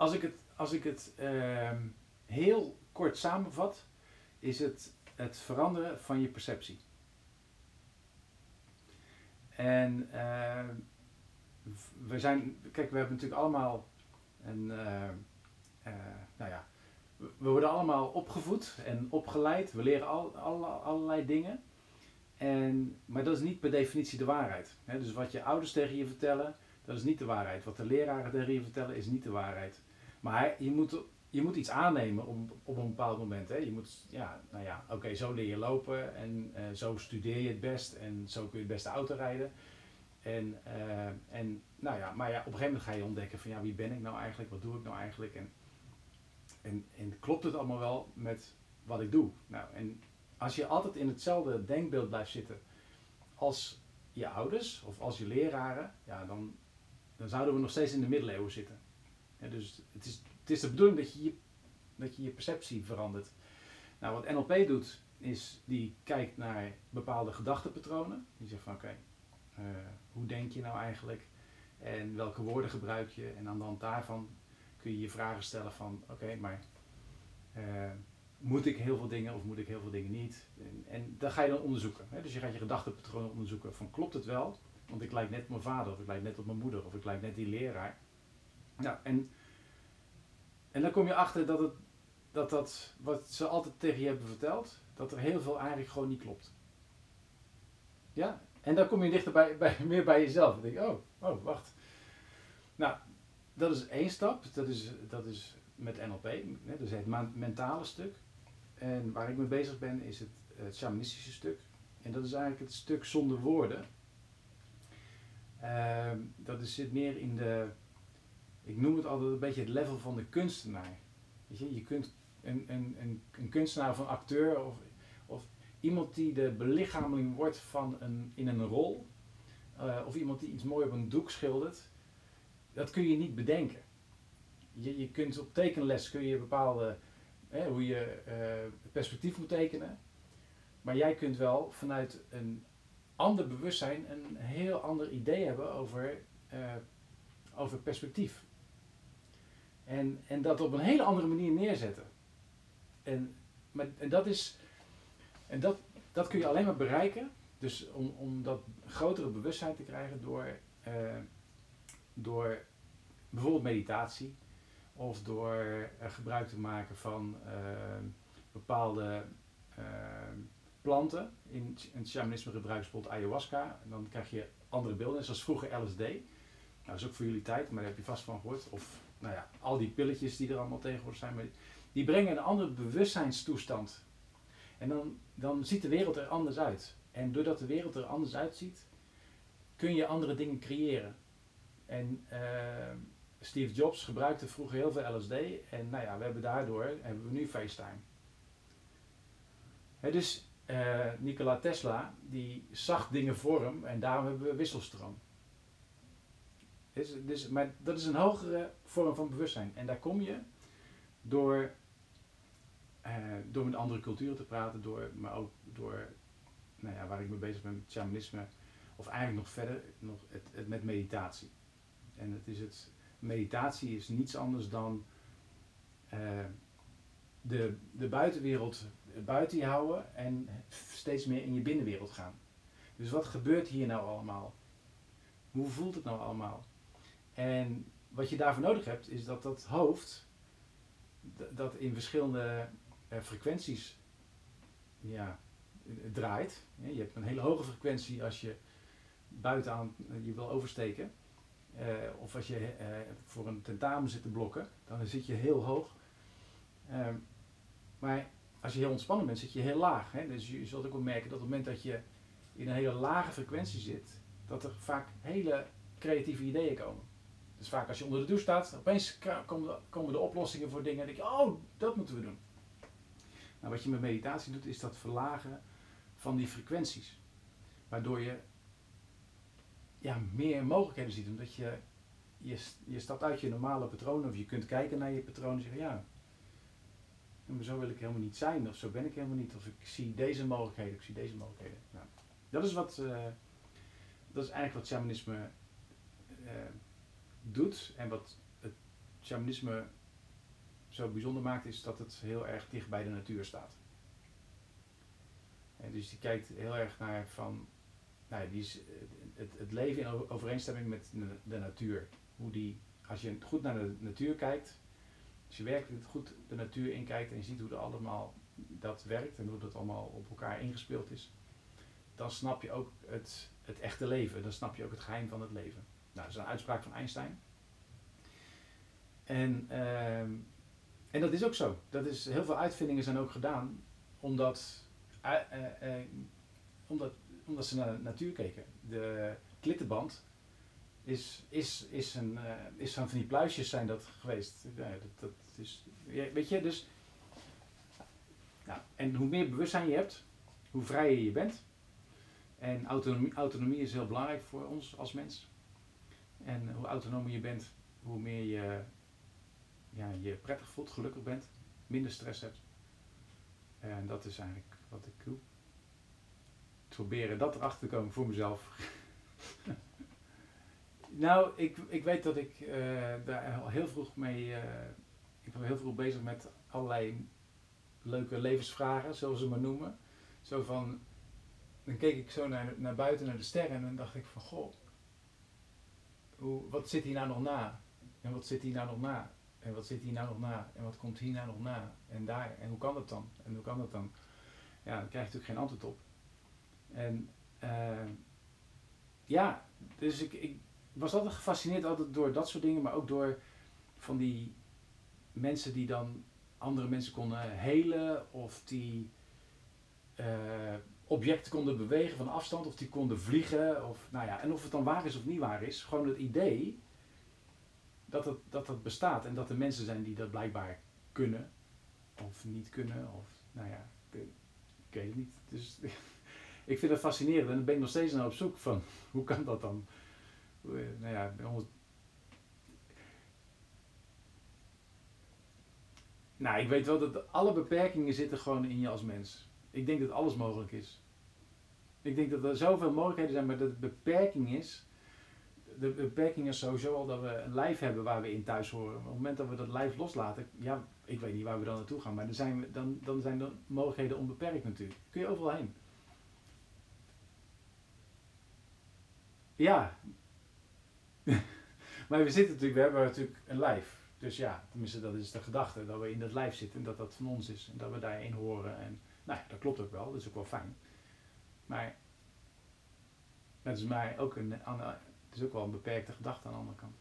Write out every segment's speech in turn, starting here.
als ik het, als ik het ehm, heel kort samenvat, is het het veranderen van je perceptie. En uh, we zijn, kijk, we hebben natuurlijk allemaal een, uh, uh, nou ja, we worden allemaal opgevoed en opgeleid. We leren al, alle, allerlei dingen. En, maar dat is niet per definitie de waarheid. dus wat je ouders tegen je vertellen, dat is niet de waarheid. Wat de leraren tegen je vertellen, is niet de waarheid. Maar je moet, je moet iets aannemen op, op een bepaald moment. Hè. Je moet, ja, nou ja, oké, zo leer je lopen en uh, zo studeer je het best en zo kun je het beste auto rijden. En, uh, en nou ja, maar ja, op een gegeven moment ga je ontdekken van ja, wie ben ik nou eigenlijk, wat doe ik nou eigenlijk en, en, en klopt het allemaal wel met wat ik doe? Nou, en als je altijd in hetzelfde denkbeeld blijft zitten als je ouders of als je leraren, ja, dan, dan zouden we nog steeds in de middeleeuwen zitten. Dus het is, het is de bedoeling dat je je, dat je je perceptie verandert. Nou, wat NLP doet, is die kijkt naar bepaalde gedachtepatronen. Die zegt van oké, uh, hoe denk je nou eigenlijk? En welke woorden gebruik je? En aan de hand daarvan kun je je vragen stellen van oké, maar uh, moet ik heel veel dingen of moet ik heel veel dingen niet? En, en dat ga je dan onderzoeken. Hè? Dus je gaat je gedachtepatronen onderzoeken van klopt het wel? Want ik lijk net op mijn vader, of ik lijk net op mijn moeder, of ik lijk net die leraar. Nou, en, en dan kom je achter dat, het, dat dat wat ze altijd tegen je hebben verteld, dat er heel veel eigenlijk gewoon niet klopt. Ja, en dan kom je dichter bij, bij, meer bij jezelf. Dan denk je, oh, oh, wacht. Nou, dat is één stap. Dat is, dat is met NLP, hè, dus het mentale stuk. En waar ik mee bezig ben is het, het shamanistische stuk. En dat is eigenlijk het stuk zonder woorden. Uh, dat is, zit meer in de, ik noem het altijd een beetje het level van de kunstenaar. Je, je kunt een, een, een, een kunstenaar of een acteur of, of iemand die de belichameling wordt van een, in een rol, uh, of iemand die iets mooi op een doek schildert, dat kun je niet bedenken. Je, je kunt op tekenles kun je bepaalde hè, hoe je uh, perspectief moet tekenen. Maar jij kunt wel vanuit een ander bewustzijn een heel ander idee hebben over, uh, over perspectief. En, en dat op een hele andere manier neerzetten. En, en dat is. En dat, dat kun je alleen maar bereiken. Dus om, om dat grotere bewustzijn te krijgen door, uh, door bijvoorbeeld meditatie. Of door gebruik te maken van uh, bepaalde planten. In, het shamanisme gebruiken ze bijvoorbeeld ayahuasca. En dan krijg je andere beelden, zoals vroeger LSD. Nou, dat is ook voor jullie tijd, maar daar heb je vast van gehoord. Of nou ja, al die pilletjes die er allemaal tegenwoordig zijn. Maar die brengen een andere bewustzijnstoestand. En dan, dan ziet de wereld er anders uit. En doordat de wereld er anders uitziet, kun je andere dingen creëren. En uh, Steve Jobs gebruikte vroeger heel veel LSD. En nou ja, we hebben daardoor hebben we nu FaceTime. Dus uh, Nikola Tesla, die zag dingen vorm en daarom hebben we wisselstroom. Maar dat is een hogere vorm van bewustzijn. En daar kom je door, uh, door met andere culturen te praten, door, maar ook door, nou ja, waar ik mee bezig ben met shamanisme, of eigenlijk nog verder, nog het, met meditatie. En het is het, meditatie is niets anders dan uh, de, de buitenwereld buiten je houden en steeds meer in je binnenwereld gaan. Dus wat gebeurt hier nou allemaal? Hoe voelt het nou allemaal? En wat je daarvoor nodig hebt, is dat dat hoofd, dat in verschillende uh, frequenties ja, draait. Je hebt een hele hoge frequentie als je buitenaan je wil oversteken. Of als je voor een tentamen zit te blokken, dan zit je heel hoog. Uh, maar als je heel ontspannen bent, zit je heel laag. Hè? Dus je zult ook wel merken dat op het moment dat je in een hele lage frequentie zit, dat er vaak hele creatieve ideeën komen. Dus vaak als je onder de douche staat, opeens komen de oplossingen voor dingen en denk je, oh, dat moeten we doen. Nou, wat je met meditatie doet, is dat verlagen van die frequenties. Waardoor je ja, meer mogelijkheden ziet. Omdat je, je, je stapt uit je normale patronen of je kunt kijken naar je patronen en zeggen, ja, maar zo wil ik helemaal niet zijn of zo ben ik helemaal niet. Of ik zie deze mogelijkheden, ik zie deze mogelijkheden. Nou, dat is wat, uh, dat is eigenlijk wat shamanisme uh, doet en wat het shamanisme zo bijzonder maakt, is dat het heel erg dicht bij de natuur staat. En dus die kijkt heel erg naar van, nou ja, die het, het leven in overeenstemming met de, de natuur. Hoe die, als je goed naar de natuur kijkt, als je werkelijk goed de natuur inkijkt en je ziet hoe dat allemaal dat werkt en hoe dat allemaal op elkaar ingespeeld is, dan snap je ook het, het echte leven. Dan snap je ook het geheim van het leven. Nou, dat is een uitspraak van Einstein. En, ehm, en dat is ook zo. Dat is, heel veel uitvindingen zijn ook gedaan omdat, uh, uh, omdat, omdat ze naar de natuur keken. De klittenband is, is, is, een, is van die pluisjes zijn dat geweest. Ja, dat, dat is, weet je, dus... Ja, en hoe meer bewustzijn je hebt, hoe vrijer je bent. En autonomie, autonomie is heel belangrijk voor ons als mens. En hoe autonomer je bent, hoe meer je ja, je prettig voelt, gelukkig bent, minder stress hebt. En dat is eigenlijk wat ik doe. Proberen dat erachter te komen voor mezelf. nou, ik, ik weet dat ik uh, daar al heel vroeg mee. Uh, ik ben heel vroeg bezig met allerlei leuke levensvragen, zoals ze maar noemen. Zo van. Dan keek ik zo naar, naar buiten, naar de sterren, en dan dacht ik van goh. Hoe, wat zit hier nou nog na? En wat zit hier nou nog na? En wat zit hier nou nog na? En wat komt hier nou nog na? En daar, en hoe kan dat dan? En hoe kan dat dan? Ja, daar krijg je natuurlijk geen antwoord op. En uh, ja, dus ik, ik was altijd gefascineerd altijd door dat soort dingen, maar ook door van die mensen die dan andere mensen konden helen of die uh, objecten konden bewegen van afstand of die konden vliegen. Of, nou ja, en of het dan waar is of niet waar is, gewoon het idee dat het, dat het bestaat en dat er mensen zijn die dat blijkbaar kunnen of niet kunnen. Of, nou ja, ik, ik weet het niet. Dus ik vind het fascinerend en ben ik nog steeds naar op zoek van hoe kan dat dan? Nou ja, Nou, ik weet wel dat alle beperkingen zitten gewoon in je als mens. Ik denk dat alles mogelijk is. Ik denk dat er zoveel mogelijkheden zijn, maar dat het beperking is de beperking is sowieso al dat we een lijf hebben waar we in thuis horen. Op het moment dat we dat lijf loslaten, ja, ik weet niet waar we dan naartoe gaan, maar dan zijn, we, dan, dan zijn de mogelijkheden onbeperkt natuurlijk. Kun je overal heen. Ja. maar we zitten natuurlijk, we hebben natuurlijk een lijf. Dus ja, tenminste dat is de gedachte, dat we in dat lijf zitten en dat dat van ons is. En dat we daarin horen. En nou ja, dat klopt ook wel, dat is ook wel fijn. Maar dat is mij ook een, het is ook wel een beperkte gedachte aan de andere kant.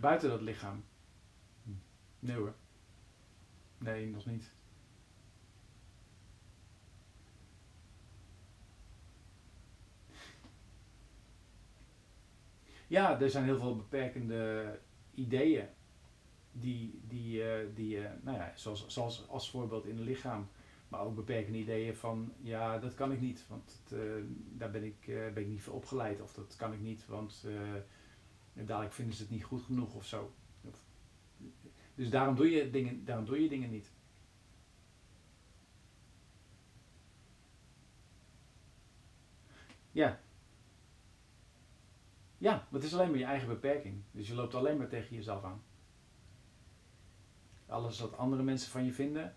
Buiten dat lichaam. Nee hoor. Nee, nog niet. Ja, er zijn heel veel beperkende ideeën die, die, uh, die uh, nou ja, zoals, zoals als voorbeeld in het lichaam maar ook beperkende ideeën van, ja, dat kan ik niet, want het, uh, daar ben ik, ben ik niet voor opgeleid. Of dat kan ik niet, want dadelijk vinden ze het niet goed genoeg of zo. Dus daarom doe, je dingen, daarom doe je dingen niet. Ja. Ja, want het is alleen maar je eigen beperking. Dus je loopt alleen maar tegen jezelf aan. Alles wat andere mensen van je vinden,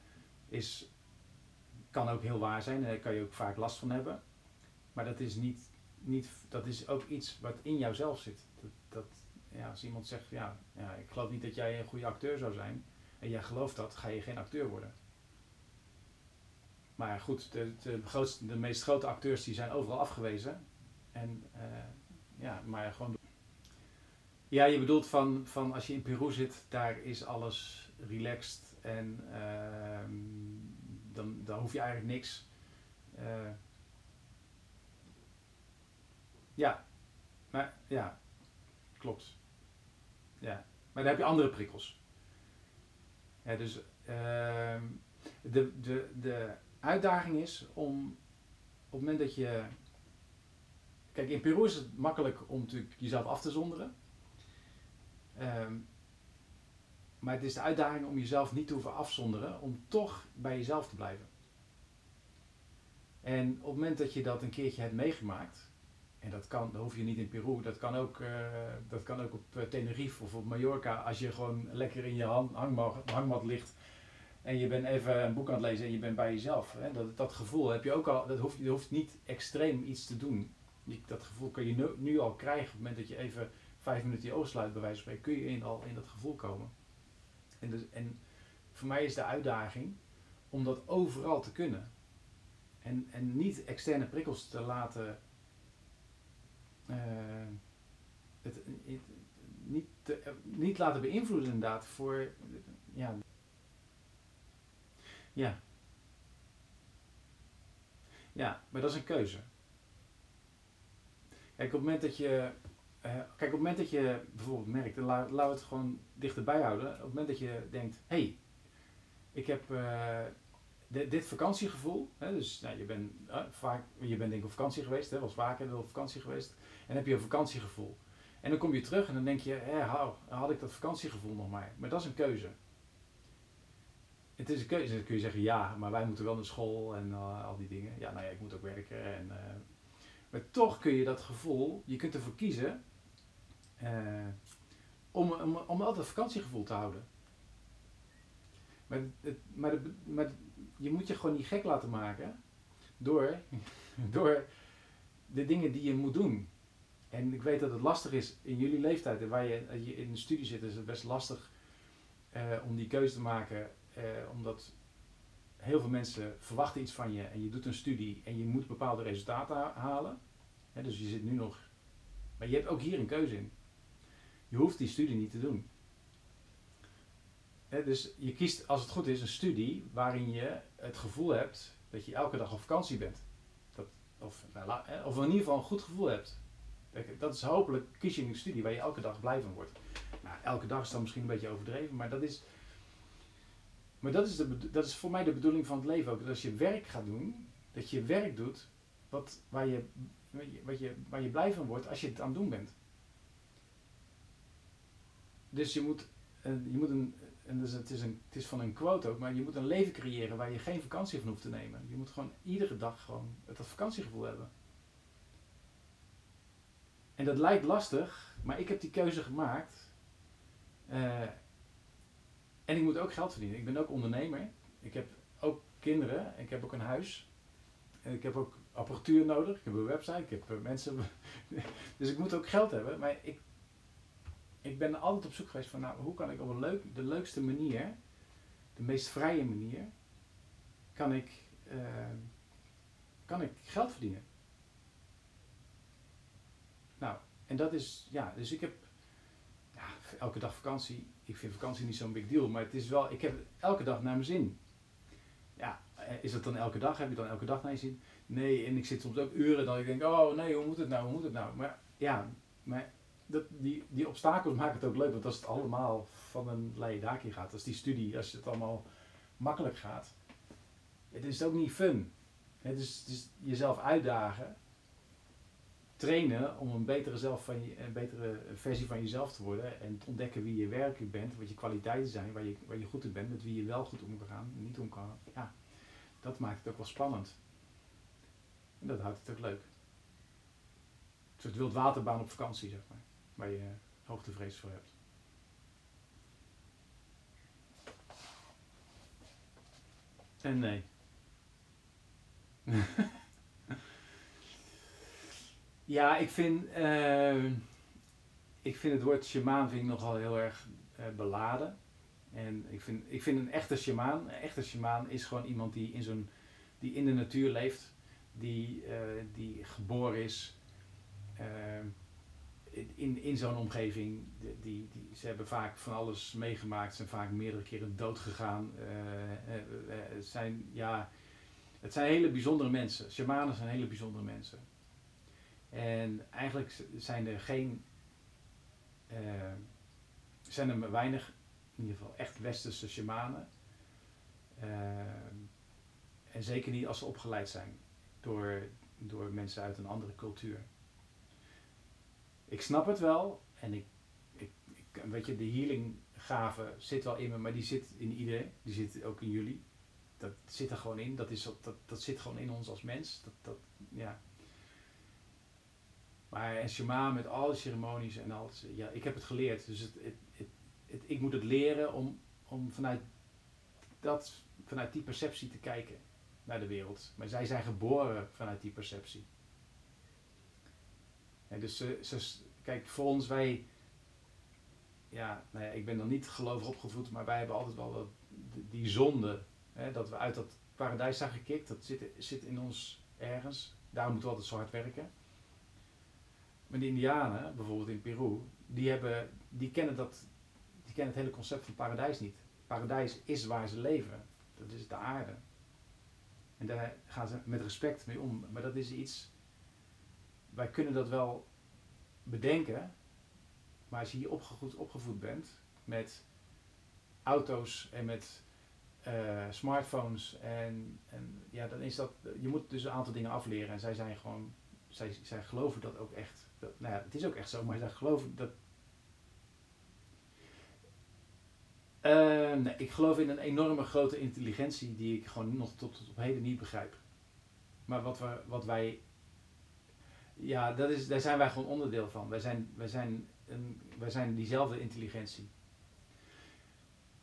is kan ook heel waar zijn, daar kan je ook vaak last van hebben. Maar dat is, niet, niet, dat is ook iets wat in jouzelf zit. Dat, dat, ja, als iemand zegt, ja, ja, ik geloof niet dat jij een goede acteur zou zijn, en jij gelooft dat, ga je geen acteur worden. Maar goed, de, de, grootste, de meest grote acteurs die zijn overal afgewezen. En uh, ja, maar gewoon. Ja, je bedoelt van, van als je in Peru zit, daar is alles relaxed en uh, dan, dan hoef je eigenlijk niks. Uh, ja, maar ja, klopt. Ja, maar dan heb je andere prikkels. Ja, dus uh, de, de, de uitdaging is om op het moment dat je. Kijk, in Peru is het makkelijk om natuurlijk jezelf af te zonderen. Um, maar het is de uitdaging om jezelf niet te hoeven afzonderen, om toch bij jezelf te blijven. En op het moment dat je dat een keertje hebt meegemaakt, En dat kan, dat hoef je niet in Peru, dat kan ook, eh, dat kan ook op Tenerife of op Mallorca. Als je gewoon lekker in je hangmat, hangmat ligt en je bent even een boek aan het lezen en je bent bij jezelf. Hè? Dat, dat gevoel heb je ook al, dat hoeft, je hoeft niet extreem iets te doen. dat gevoel kun je nu, al krijgen op het moment dat je even vijf minuten je ogen sluit, bij wijze van spreken, kun je in, al in dat gevoel komen. En, dus, en voor mij is de uitdaging om dat overal te kunnen. En, en niet externe prikkels te laten. Uh, het, het, niet, te, niet laten beïnvloeden inderdaad voor. Ja. Ja. Ja, maar dat is een keuze. Kijk, op het moment dat je. Uh, kijk, op het moment dat je bijvoorbeeld merkt, en laten we het gewoon dichterbij houden. Op het moment dat je denkt: hé, hey, ik heb uh, dit vakantiegevoel. Hè, dus nou, je bent uh, vaak, je bent denk ik op vakantie geweest, hè, was vaker op vakantie geweest. En heb je een vakantiegevoel. En dan kom je terug en dan denk je: hé, had ik dat vakantiegevoel nog maar. Maar dat is een keuze. Het is een keuze. Dan kun je zeggen: ja, maar wij moeten wel naar school en al die dingen. Ja, nou ja, ik moet ook werken. En, maar toch kun je dat gevoel, je kunt ervoor kiezen om, om, om altijd vakantiegevoel te houden. Maar, het, maar, de, maar je moet je gewoon niet gek laten maken door, door de dingen die je moet doen. En ik weet dat het lastig is in jullie leeftijd, waar je, je in een studie zit, is het best lastig uh, om die keuze te maken. Uh, omdat heel veel mensen verwachten iets van je en je doet een studie en je moet bepaalde resultaten halen. dus je zit nu nog. Maar je hebt ook hier een keuze in. Je hoeft die studie niet te doen dus je kiest, als het goed is, een studie waarin je het gevoel hebt dat je elke dag op vakantie bent. Dat, of, nou, of in ieder geval een goed gevoel hebt. Dat is hopelijk, kies je een studie waar je elke dag blij van wordt. Nou, elke dag is dan misschien een beetje overdreven, maar dat is, maar dat is, de, dat is voor mij de bedoeling van het leven ook. Dat als je werk gaat doen, dat je werk doet wat, waar, je, wat je, waar je blij van wordt als je het aan het doen bent. Dus je moet, je moet een, en dus het, is een, het is van een quote ook, maar je moet een leven creëren waar je geen vakantie van hoeft te nemen. Je moet gewoon iedere dag gewoon het vakantiegevoel hebben. En dat lijkt lastig, maar ik heb die keuze gemaakt. Uh, en ik moet ook geld verdienen. Ik ben ook ondernemer. Ik heb ook kinderen. Ik heb ook een huis. En ik heb ook apparatuur nodig. Ik heb een website. Ik heb eh, mensen. dus ik moet ook geld hebben. Maar ik ik ben altijd op zoek geweest van, nou, hoe kan ik op een leuk, de leukste manier, de meest vrije manier, kan ik, uh, kan ik geld verdienen. Nou, en dat is, ja, dus ik heb ja, elke dag vakantie. Ik vind vakantie niet zo'n big deal, maar het is wel, ik heb elke dag naar mijn zin. Ja, eh, is het dan elke dag? Heb je dan elke dag naar je zin? Nee, en ik zit soms ook uren dat ik denk, oh nee, hoe moet het nou, hoe moet het nou? Maar ja, maar dat, die, die obstakels maken het ook leuk, want als het allemaal van een leien gaat, als die studie, als het allemaal makkelijk gaat, het is ook niet fun. Het is, jezelf uitdagen, trainen om een betere, zelf van je, betere versie van jezelf te worden en te ontdekken wie je werkelijk bent, wat je kwaliteiten zijn, waar je, waar je goed in bent, met wie je wel goed om kan gaan niet om kan. Ja, dat maakt het ook wel spannend. En dat houdt het ook leuk. Een soort wildwaterbaan op vakantie, zeg maar waar je hoogtevrees voor hebt. En nee. ja, ik vind, uh, ik vind het woord shamaan vind ik nogal heel erg uh, beladen. En ik vind, ik vind een echte shamaan, een echte shamaan is gewoon iemand die in, zo'n, die in de natuur leeft, die, uh, die geboren is, in, in zo'n omgeving, die, die, ze hebben vaak van alles meegemaakt, zijn vaak meerdere keren dood gegaan. Uh, het, zijn, ja, het zijn hele bijzondere mensen. Shamanen zijn hele bijzondere mensen. En eigenlijk zijn er geen, zijn er weinig, in ieder geval echt westerse shamanen. en zeker niet als ze opgeleid zijn door, door mensen uit een andere cultuur ik snap het wel. En ik, ik, ik, weet je, de healing gave zit wel in me, maar die zit in iedereen. Die zit ook in jullie. Dat zit er gewoon in. Dat, is, dat, dat zit gewoon in ons als mens. Dat, dat, ja. Maar en Shema met al die ceremonies en alles, ja, ik heb het geleerd. Dus het, het, ik moet het leren om, om vanuit, dat, vanuit die perceptie te kijken naar de wereld. Maar zij zijn geboren vanuit die perceptie. En dus ze, ze, kijk, voor ons, wij, ja, nou ja, ik ben dan niet gelovig opgevoed, maar wij hebben altijd wel dat, die zonde, hè, dat we uit dat paradijs zijn gekikt, dat zit, zit in ons ergens. Daarom moeten we altijd zo hard werken. Maar de Indianen, bijvoorbeeld in Peru, die, hebben, die, kennen dat, die kennen het hele concept van paradijs niet. Paradijs is waar ze leven. Dat is de aarde. En daar gaan ze met respect mee om. Maar dat is iets, wij kunnen dat wel bedenken, maar als je hier opgevoed, bent met auto's en met uh, smartphones en, en ja, dan is dat, je moet dus een aantal dingen afleren en zij zijn gewoon, zij, zij geloven dat ook echt. Dat, nou ja, het is ook echt zo, maar zij geloven dat. Uh, nee, ik geloof in een enorme grote intelligentie die ik gewoon nog tot, tot op heden niet begrijp. Maar wat, we, wat wij ja, dat is, daar zijn wij gewoon onderdeel van. Wij zijn, wij zijn, een, wij zijn diezelfde intelligentie.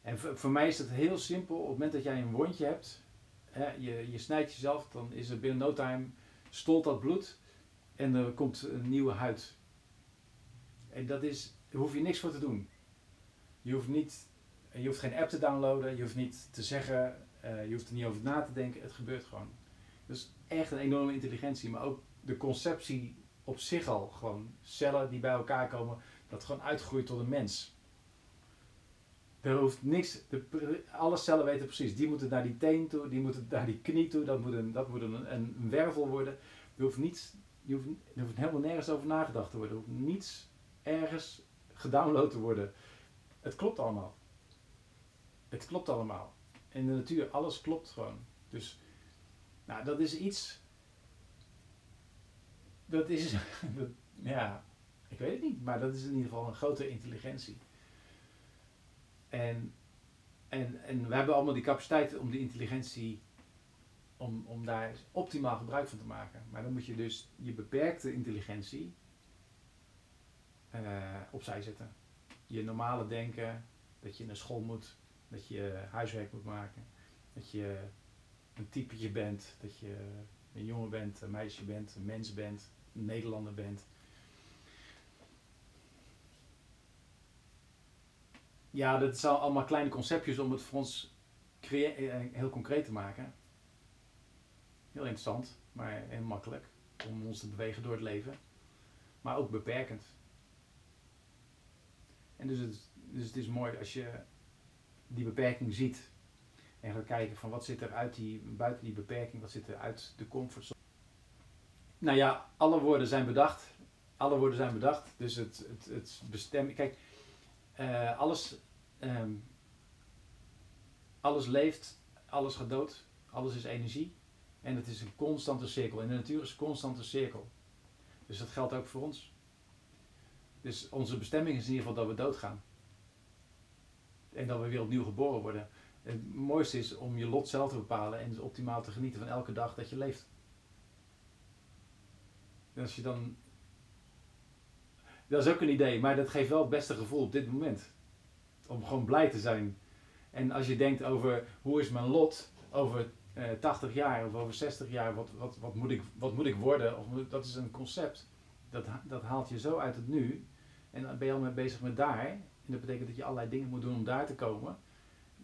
En voor, mij is het heel simpel. Op het moment dat jij een wondje hebt, hè, je, je snijdt jezelf, dan is er binnen no time stolt dat bloed en er komt een nieuwe huid. En dat is, daar hoef je niks voor te doen. Je hoeft, niet, je hoeft geen app te downloaden, je hoeft niet te zeggen, uh, je hoeft er niet over na te denken, het gebeurt gewoon. Dus echt een enorme intelligentie, maar ook de conceptie op zich al. Gewoon cellen die bij elkaar komen, dat gewoon uitgroeit tot een mens. Er hoeft niks, de, alle cellen weten precies, die moeten naar die teen toe, die moeten naar die knie toe, dat moet een, dat moet een, een, wervel worden. Er hoeft, niets, je hoeft, er hoeft helemaal nergens over nagedacht te worden, er hoeft niets ergens gedownload te worden. Het klopt allemaal. Het klopt allemaal. In de natuur, alles klopt gewoon. Dus, nou, dat is iets dat is, ja, ik weet het niet, maar dat is in ieder geval een grote intelligentie. En, en, en we hebben allemaal die capaciteit om die intelligentie, om, om daar optimaal gebruik van te maken. Maar dan moet je dus je beperkte intelligentie uh, opzij zetten. Je normale denken, dat je naar school moet, dat je huiswerk moet maken, dat je een typetje bent, dat je een jongen bent, een meisje bent, een mens bent, Nederlander bent. Ja, dat zijn allemaal kleine conceptjes om het voor ons eh, heel concreet te maken. Heel interessant, maar heel makkelijk om ons te bewegen door het leven. Maar ook beperkend. En dus het, dus het is mooi als je die beperking ziet. En gaat kijken van wat zit er uit die, buiten die beperking, wat zit er uit de comfortzone. Nou ja, alle woorden zijn bedacht. Alle woorden zijn bedacht. Dus het, het, het bestemmen. Kijk, uh, alles, um, alles leeft, alles gaat dood, alles is energie. En het is een constante cirkel. In de natuur is een constante cirkel. Dus dat geldt ook voor ons. Dus onze bestemming is in ieder geval dat we doodgaan. En dat we weer opnieuw geboren worden. Het mooiste is om je lot zelf te bepalen en optimaal te genieten van elke dag dat je leeft. En als je dan. Dat is ook een idee, maar dat geeft wel het beste gevoel op dit moment. Om gewoon blij te zijn. En als je denkt over hoe is mijn lot over eh, 80 jaar of over 60 jaar, wat, wat, wat, moet, ik, wat moet ik worden? Of dat is een concept. Dat, dat haalt je zo uit het nu. En dan ben je al mee bezig met daar. En dat betekent dat je allerlei dingen moet doen om daar te komen.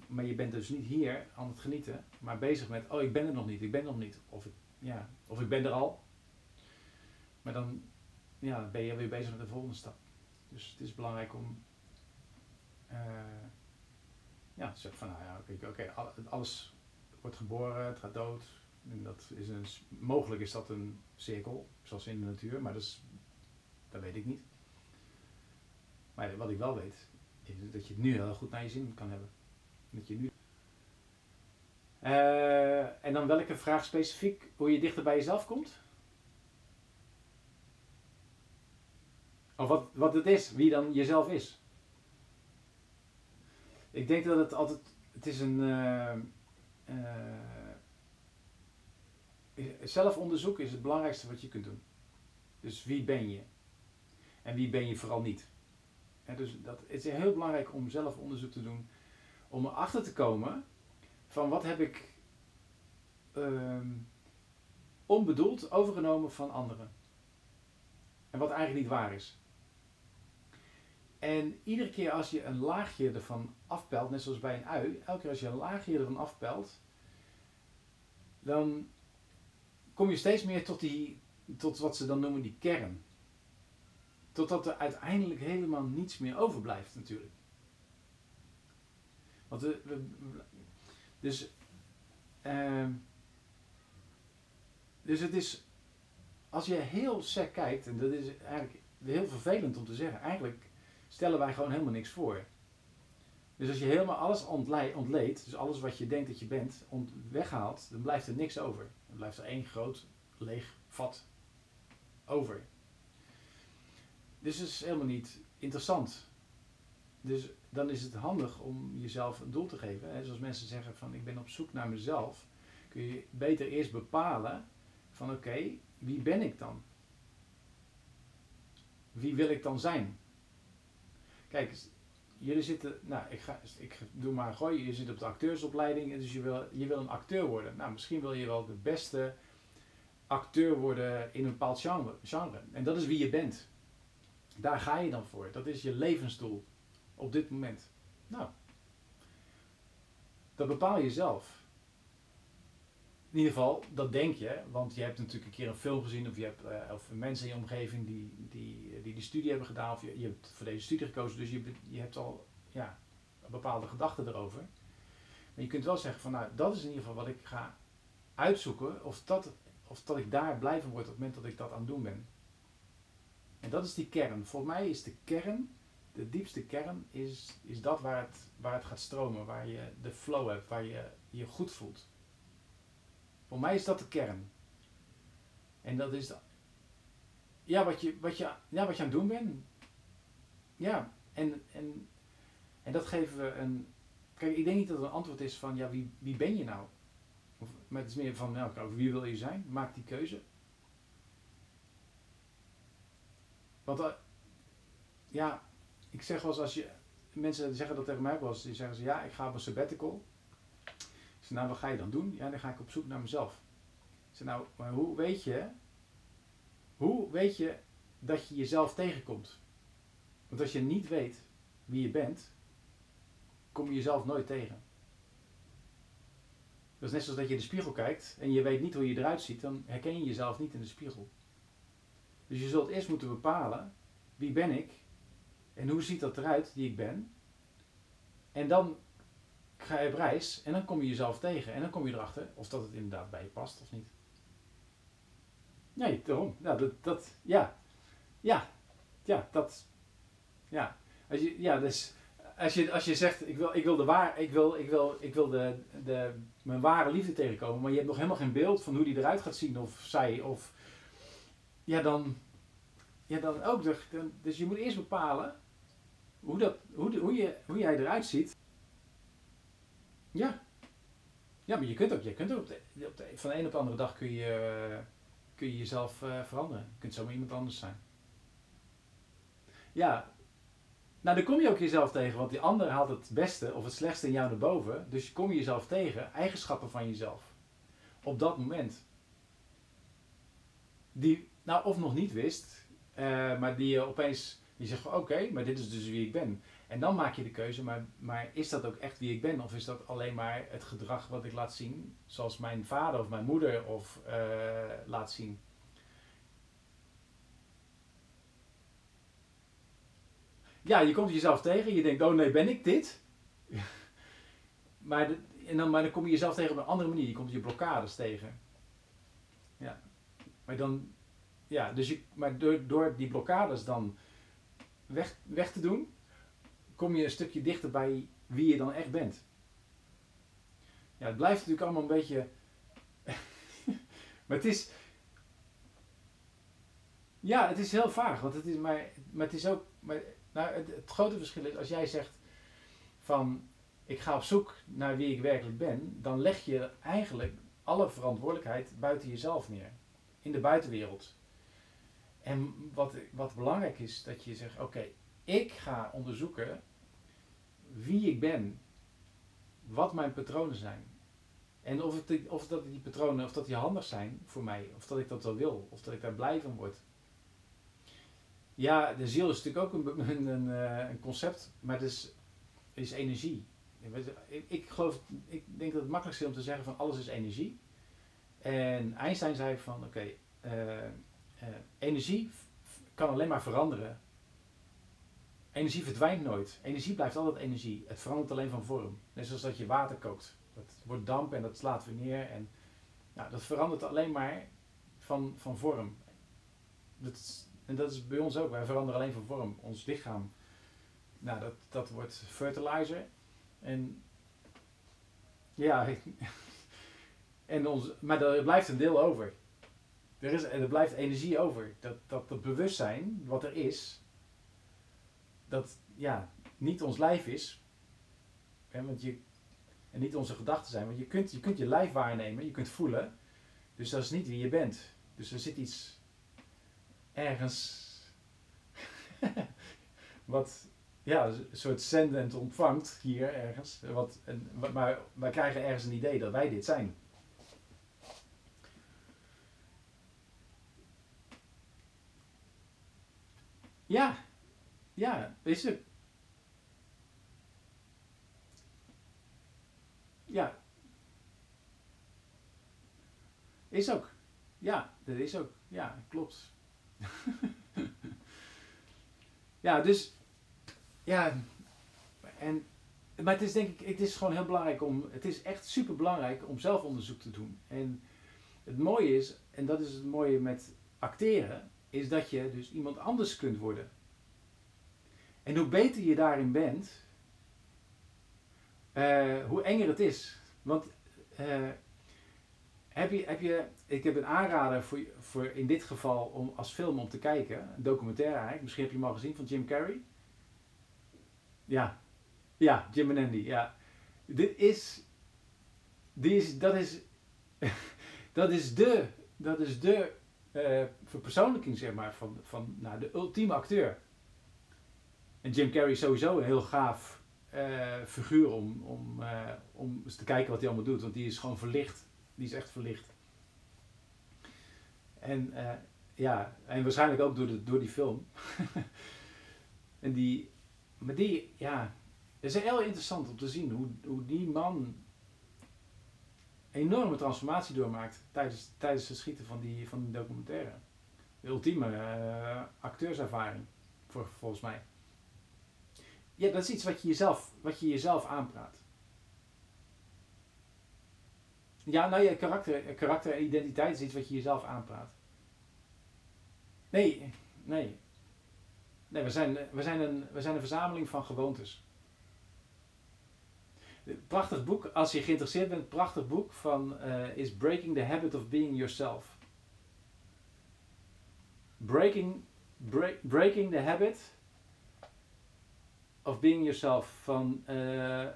Maar je bent dus niet hier aan het genieten, maar bezig met, oh ik ben er nog niet, ik ben er nog niet. Of ja, of ik ben er al, maar dan ja, ben je weer bezig met de volgende stap. Dus het is belangrijk om uh, ja, te zeggen van nou ja, oké, alles wordt geboren, het gaat dood. En dat is een, mogelijk is dat een cirkel, zoals in de natuur, maar dat, is, dat weet ik niet. Maar wat ik wel weet, is dat je het nu heel goed naar je zin kan hebben. Dat je nu. Uh, en dan welke vraag specifiek, hoe je dichter bij jezelf komt? Of wat, wat het is, wie dan jezelf is. Ik denk dat het altijd, het is een, uh, uh, zelfonderzoek is het belangrijkste wat je kunt doen. Dus wie ben je? En wie ben je vooral niet. dus dat, het is heel belangrijk om zelf onderzoek te doen. Om erachter te komen van wat heb ik ehm, onbedoeld overgenomen van anderen. En wat eigenlijk niet waar is. En iedere keer als je een laagje ervan afpelt, net zoals bij een ui, elke keer als je een laagje ervan afpelt, dan kom je steeds meer tot, die, tot wat ze dan noemen die kern. Totdat er uiteindelijk helemaal niets meer overblijft natuurlijk. Want we, dus, uh, dus het is, als je heel sec kijkt, en dat is eigenlijk heel vervelend om te zeggen, eigenlijk stellen wij gewoon helemaal niks voor. Dus als je helemaal alles ontleedt, dus alles wat je denkt dat je bent, weghaalt, dan blijft er niks over. Dan blijft er één groot leeg vat over. Dus het is helemaal niet interessant. Dus dan is het handig om jezelf een doel te geven. Zoals mensen zeggen van ik ben op zoek naar mezelf. Kun je beter eerst bepalen van oké, wie ben ik dan? Wie wil ik dan zijn? Kijk, jullie zitten, nou, ik, ga, ik doe maar gooi, je zit op de acteursopleiding, dus je wil, je wil een acteur worden. Nou, misschien wil je wel de beste acteur worden in een bepaald genre, genre. En dat is wie je bent. Daar ga je dan voor. Dat is je levensdoel op dit moment. Nou, dat bepaal je zelf. In ieder geval, dat denk je, want je hebt natuurlijk een keer een film gezien of je hebt uh, of mensen in je omgeving die die, die die studie hebben gedaan of je, je hebt voor deze studie gekozen, dus je, je hebt al ja, bepaalde gedachten erover. Maar je kunt wel zeggen van nou, dat is in ieder geval wat ik ga uitzoeken of dat, of dat ik daar blijven word op het moment dat ik dat aan het doen ben. En dat is die kern. Voor mij is de kern, de diepste kern, is, is dat waar het, waar het gaat stromen, waar je de flow hebt, waar je je goed voelt. Voor mij is dat de kern. En dat is ja, wat, je, wat, je, ja, wat je aan het doen bent. Ja, en, en, en dat geven we een. Kijk, ik denk niet dat het een antwoord is van ja, wie, wie ben je nou? Of, maar het is meer van nou, wie wil je zijn? Maak die keuze. Want uh, ja, ik zeg wel eens als je. Mensen zeggen dat tegen mij eens, die zeggen ze ja, ik ga op een sabbatical. Ik nou, wat ga je dan doen? Ja, dan ga ik op zoek naar mezelf. Ik nou, maar hoe weet je, hoe weet je dat je jezelf tegenkomt? Want als je niet weet wie je bent, kom je jezelf nooit tegen. Dat is net zoals dat je in de spiegel kijkt en je weet niet hoe je eruit ziet, dan herken je jezelf niet in de spiegel. Dus je zult eerst moeten bepalen, wie ben ik en hoe ziet dat eruit die ik ben. En dan ga je op reis en dan kom je jezelf tegen en dan kom je erachter of dat het inderdaad bij je past of niet. Nee, daarom. Ja, dat, dat, ja. Ja. Ja, dat. Ja. Als je, ja, dus als je, als je zegt, ik wil, ik wil, de waar, ik wil, ik wil, ik wil de, de, mijn ware liefde tegenkomen, maar je hebt nog helemaal geen beeld van hoe die eruit gaat zien of zij, of, ja dan, ja dan ook. Dus, dus je moet eerst bepalen hoe, dat, hoe, hoe, je, hoe jij eruit ziet. Ja. Ja, maar je kunt ook, je kunt ook op de, op de, van de een op de andere dag kun je, kun je jezelf uh, veranderen. Je kunt zomaar iemand anders zijn. Ja, nou dan kom je ook jezelf tegen, want die ander haalt het beste of het slechtste in jou naar boven. Dus je kom je jezelf tegen, eigenschappen van jezelf. Op dat moment. Die, nou of nog niet wist, uh, maar die je opeens, die zegt van oké, maar dit is dus wie ik ben. En dan maak je de keuze, maar, maar is dat ook echt wie ik ben? Of is dat alleen maar het gedrag wat ik laat zien, zoals mijn vader of mijn moeder of uh, laat zien? Ja, je komt jezelf tegen, je denkt, oh nee, ben ik dit? maar, en dan, maar dan kom je jezelf tegen op een andere manier, je komt je blokkades tegen. Ja, maar dan, ja, dus je, maar door, door die blokkades dan weg, weg te doen, kom je een stukje dichter bij wie je dan echt bent. Ja, het blijft natuurlijk allemaal een beetje. maar het is. Ja, het is heel vaag. Want het is, maar, maar het is ook. Maar, nou, het, grote verschil is als jij zegt van ik ga op zoek naar wie ik werkelijk ben, dan leg je eigenlijk alle verantwoordelijkheid buiten jezelf neer. In de buitenwereld. En wat, wat belangrijk is, dat je zegt, oké, ik ga onderzoeken wie ik ben, wat mijn patronen zijn. En of, het, of dat die patronen, of dat die handig zijn voor mij, of dat ik dat wel wil, of dat ik daar blij van word. Ja, de ziel is natuurlijk ook een, een, een, eh, een concept, maar het is, is energie. Ik, ik, geloof, ik denk dat het makkelijkste is om te zeggen van alles is energie. En Einstein zei van oké, eh, eh, energie kan alleen maar veranderen. Energie verdwijnt nooit. Energie blijft altijd energie. Het verandert alleen van vorm. Net zoals dat je water kookt. Dat wordt damp en dat slaat weer neer. En nou, dat verandert alleen maar van, van vorm. Dat en dat is bij ons ook. Wij veranderen alleen van vorm. Ons lichaam, nou, dat, dat wordt fertilizer. En ja, en ons, maar er blijft een deel over. Er, is, er blijft energie over. Dat, dat, dat bewustzijn, wat er is, dat ja, niet ons lijf is. Want je, en niet onze gedachten zijn. Want je kunt, je kunt je lijf waarnemen, je kunt voelen. Dus dat is niet wie je bent. Dus er zit iets ergens wat ja, een soort zendend ontvangt hier ergens. Wat, en, maar wij krijgen ergens een idee dat wij dit zijn. Ja, ja, is het. Ja. Is ook. Ja, dat is ook. Ja, klopt. ja, dus. Ja. En, maar het is denk ik, het is gewoon heel belangrijk om. Het is echt super belangrijk om zelfonderzoek te doen. En het mooie is, en dat is het mooie met acteren, is dat je dus iemand anders kunt worden. En hoe beter je daarin bent, uh, hoe enger het is. Want uh, heb je, heb je, ik heb een aanrader voor, voor in dit geval om als film om te kijken. Een documentaire eigenlijk. Misschien heb je hem al gezien van Jim Carrey. Ja, ja, Jim en Andy. Ja. Dit is, die is, dat is, dat is de, dat is de uh, verpersoonlijking zeg maar van, van nou, de ultieme acteur. En Jim Carrey is sowieso een heel gaaf uh, figuur om, om, uh, om eens te kijken wat hij allemaal doet. Want die is gewoon verlicht die is echt verlicht. En uh, ja, en waarschijnlijk ook door, de, door die film. en die, maar die, ja, het is heel interessant om te zien hoe, hoe die man enorme transformatie doormaakt tijdens, tijdens het schieten van die, van die documentaire. De ultieme acteurservaring, voor, volgens mij. Ja, dat is iets wat je jezelf, wat je jezelf aanpraat. Ja, nou ja, karakter, karakter en identiteit is iets wat je jezelf aanpraat. Nee, nee. Nee, we zijn, we zijn, een, we zijn een verzameling van gewoontes. Prachtig boek, als je geïnteresseerd bent, prachtig boek van uh, is Breaking the Habit of Being Yourself. Breaking, break, breaking the Habit of Being Yourself van uh,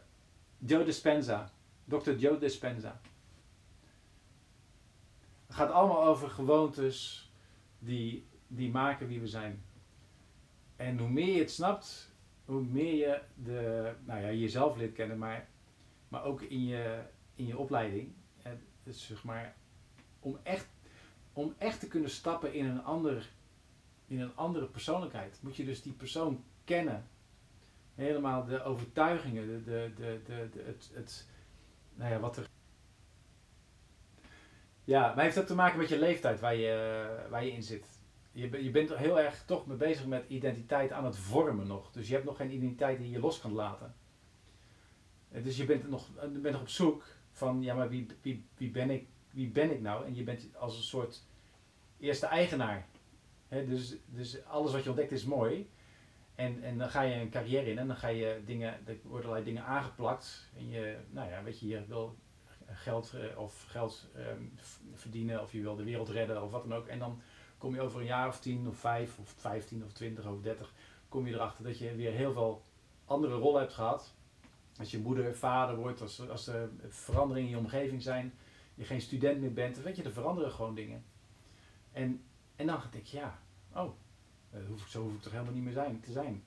Joe Dispenza, Dr. Joe Dispenza. Het gaat allemaal over gewoontes die, die maken wie we zijn. En hoe meer je het snapt, hoe meer je de, nou ja, jezelf leert kennen, maar, maar ook in je, in je opleiding. Dus zeg maar, om echt, om echt te kunnen stappen in een, ander, in een andere persoonlijkheid, moet je dus die persoon kennen. Helemaal de overtuigingen, de, de, de, de, het, het, nou ja, wat er ja, maar heeft ook te maken met je leeftijd waar je, waar je in zit. Je, je bent heel erg toch mee bezig met identiteit aan het vormen nog. Dus je hebt nog geen identiteit die je los kan laten. Dus je bent nog, bent nog op zoek van, ja, maar wie, wie, wie, ben ik, wie ben ik nou? En je bent als een soort eerste eigenaar. dus, dus alles wat je ontdekt is mooi. En, en dan ga je een carrière in en dan ga je dingen, er worden allerlei dingen aangeplakt. En je, nou ja, weet je, je wil geld eh, of geld ehm, verdienen of je wil de wereld redden of wat dan ook. En dan kom je over een jaar of tien of vijf of vijftien of twintig of dertig, kom je erachter dat je weer heel veel andere rollen hebt gehad. Als je moeder, vader wordt, als, als er veranderingen in je omgeving zijn, je geen student meer bent, dan weet je, er veranderen gewoon dingen. En, en dan denk ik, ja, Oh, uh, hoef, zo hoef ik toch helemaal niet meer zijn, te zijn.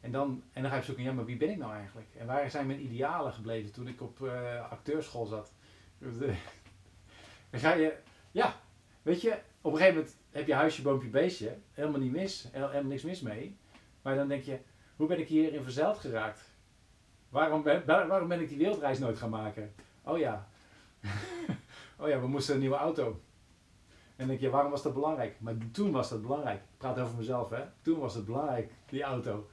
En dan, en dan ga je zoeken, ja, maar wie ben ik nou eigenlijk? En waar zijn mijn idealen gebleven toen ik op uh, acteurschool zat? dan ga je, ja, weet je, op een gegeven moment heb je huisje, boompje, beestje. Helemaal niet mis, helemaal niks mis mee. Maar dan denk je, hoe ben ik hierin verzeild geraakt? Waarom ben, waarom ben ik die wereldreis nooit gaan maken? Oh ja. oh ja, we moesten een nieuwe auto. En denk je, waarom was dat belangrijk? Maar toen was dat belangrijk. Ik praat over mezelf, hè. Toen was het belangrijk, die auto.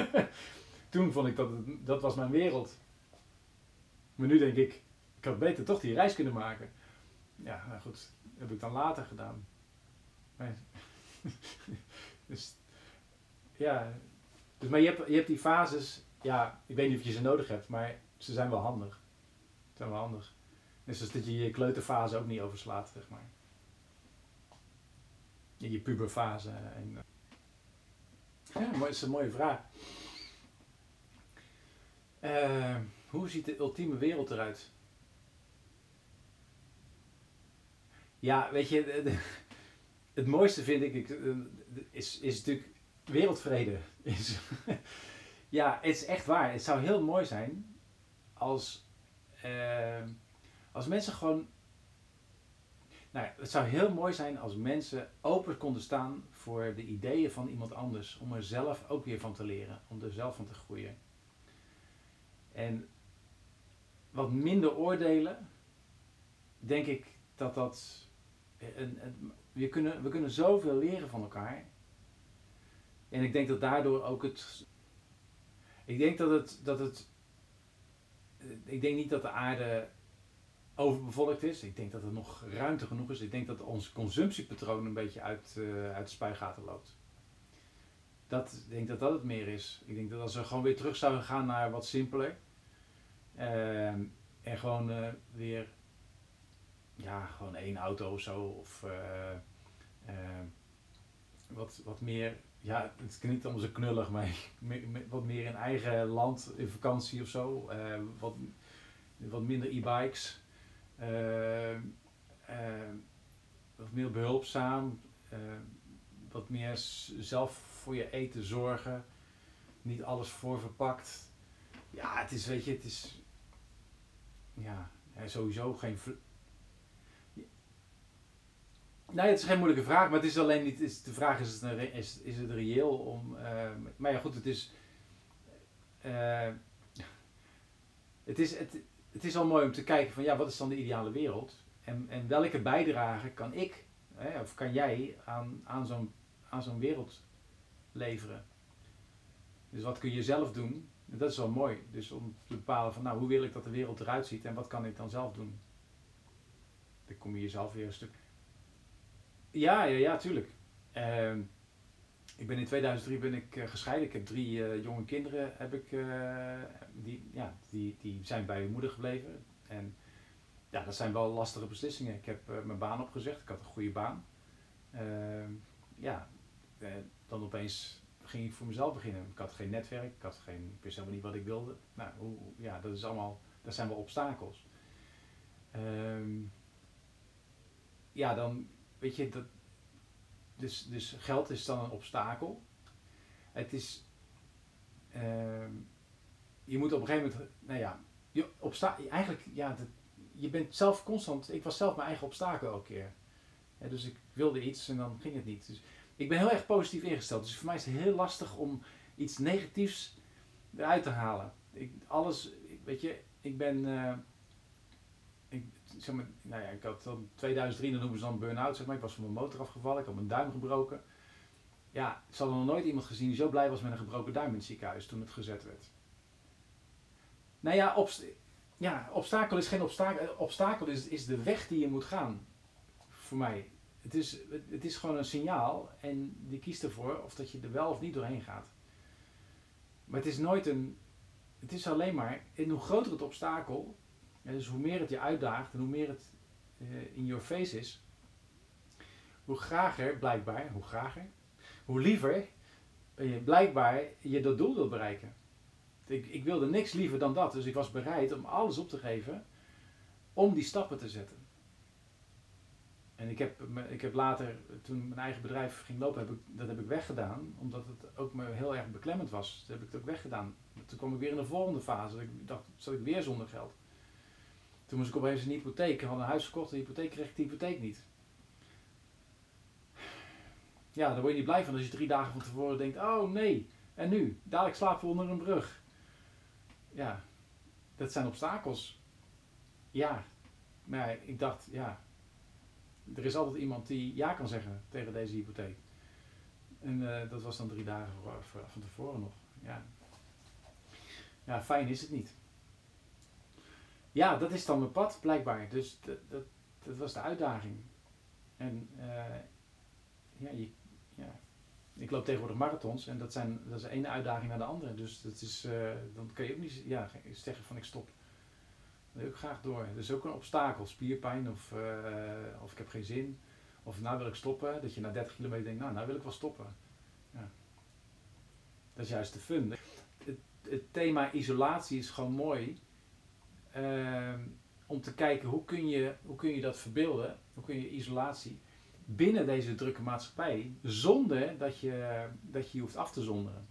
toen vond ik dat, het, dat was mijn wereld. Maar nu denk ik, ik had beter toch die reis kunnen maken. Ja, nou goed, heb ik dan later gedaan. dus, ja. Dus, maar je hebt, je hebt die fases, ja, ik weet niet of je ze nodig hebt, maar ze zijn wel handig. Ze zijn wel handig. Zoals dat je je kleuterfase ook niet overslaat, zeg maar. In je puberfase. En, eh, ja, dat is een mooie vraag. Uh, hoe ziet de ultieme wereld eruit? Ja, weet je, het mooiste vind ik, eh, is, is natuurlijk wereldvrede. Ja, het is echt waar. Het zou heel mooi zijn als, als mensen gewoon. Nou het zou heel mooi zijn als mensen open konden staan voor de ideeën van iemand anders. Om er zelf ook weer van te leren. Om er zelf van te groeien. En wat minder oordelen, denk ik dat dat. Een, we, kunnen, we kunnen zoveel leren van elkaar. En ik denk dat daardoor ook het. Ik denk dat het. Dat het ik denk niet dat de aarde overbevolkt is. Ik denk dat er nog ruimte genoeg is. Ik denk dat ons consumptiepatroon een beetje uit, uh, uit de spuigaten loopt. Dat, ik denk dat dat het meer is. Ik denk dat als we gewoon weer terug zouden gaan naar wat simpeler. Uh, en gewoon uh, weer ja, gewoon één auto of zo. Of uh, wat, wat meer, ja, het klinkt allemaal zo knullig, maar wat meer in eigen land in vakantie of zo. Wat, wat minder e-bikes. Wat meer behulpzaam. wat meer zelf voor je eten zorgen. Niet alles voor verpakt. Ja, het is, weet je, het is. Ja, sowieso geen Nee, het is geen moeilijke vraag, maar het is alleen niet. Is, de vraag is: het, is, is het reëel om. Maar ja, goed, het is. Het, is het, het is al mooi om te kijken van ja, wat is dan de ideale wereld? En, en welke bijdrage kan ik, hè, of kan jij aan, aan zo'n aan zo'n wereld leveren? Dus wat kun je zelf doen? En dat is wel mooi. Dus om te bepalen van nou, hoe wil ik dat de wereld eruit ziet en wat kan ik dan zelf doen? Dan kom je jezelf weer een stuk ja, ja, ja, tuurlijk. Uh, ik ben in 2003 ben ik uh, gescheiden. Ik heb drie uh, jonge kinderen. Heb ik, uh, die, ja, die, die zijn bij hun moeder gebleven. En ja, dat zijn wel lastige beslissingen. Ik heb mijn baan opgezegd. Ik had een goede baan. Ehm, ja, dan opeens ging ik voor mezelf beginnen. Ik had geen netwerk. Ik, had geen, ik wist helemaal niet wat ik wilde. Nou, hoe, ja, dat, is allemaal, dat zijn wel obstakels. Um, ja, dan weet je, dat, dus, dus geld is dan een obstakel. Het is, uh, je moet op een gegeven moment, nou ja, je obsta eigenlijk, ja, je bent zelf constant, ik was zelf mijn eigen obstakel elke keer. dus ik wilde iets en dan ging het niet. Dus ik ben heel erg positief ingesteld. Dus voor mij is het heel lastig om iets negatiefs eruit te halen. Ik, alles, weet je, ik ben, ik, nou ja, ik had dan 2003, dan noemen ze dan burn-out, zeg maar. Ik was van mijn motor afgevallen, ik had mijn duim gebroken. Ja, ik had nog nooit iemand gezien die zo blij was met een gebroken duim in het ziekenhuis toen het gezet werd. Nou ja, obst ja obstakel is geen obstakel. Obstakel is, is de weg die je moet gaan. Voor mij. Het is, het is gewoon een signaal en die kiest ervoor of dat je er wel of niet doorheen gaat. Maar het is nooit een. Het is alleen maar. En hoe groter het obstakel, dus hoe meer het je uitdaagt en hoe meer het uh, in your face is, hoe grager, blijkbaar, hoe grager, hoe liever je blijkbaar je dat doel wilt bereiken. Ik, ik wilde niks liever dan dat, dus ik was bereid om alles op te geven om die stappen te zetten. En ik heb, ik heb later, toen mijn eigen bedrijf ging lopen, heb ik, dat heb ik weggedaan. Omdat het ook me heel erg beklemmend was. Toen heb ik het ook weggedaan. Toen kwam ik weer in de volgende fase. Dat Ik dacht, zat ik weer zonder geld. Toen moest ik opeens een hypotheek. Ik had een huis gekocht, een hypotheek, kreeg ik hypotheek niet. Ja, daar word je niet blij van als je drie dagen van tevoren denkt, oh nee, en nu? Dadelijk slapen we onder een brug. Ja, dat zijn obstakels. Ja, maar ik dacht, ja, er is altijd iemand die ja kan zeggen tegen deze hypotheek. En eh, dat was dan drie dagen van tevoren nog. Ja. ja, fijn is het niet. Ja, dat is dan mijn pad, blijkbaar. Dus dat, dat, was de uitdaging. En eh, ja, ja, ik loop tegenwoordig marathons en dat, zijn, dat is de ene uitdaging naar de andere. Dus dat is, eh, dan kun je ook niet ja, zeggen van ik stop. Dat wil ik graag door. Dat is ook een obstakel, spierpijn of, eh, of ik heb geen zin. Of nou wil ik stoppen. Dat je na 30 kilometer denkt, nou, nou wil ik wel stoppen. Ja. Dat is juist de fun. Het thema isolatie is gewoon mooi. Ehm, om te kijken hoe kun, je, hoe kun je dat verbeelden. Hoe kun je isolatie binnen deze drukke maatschappij. Zonder dat je dat je, je hoeft af te zonderen.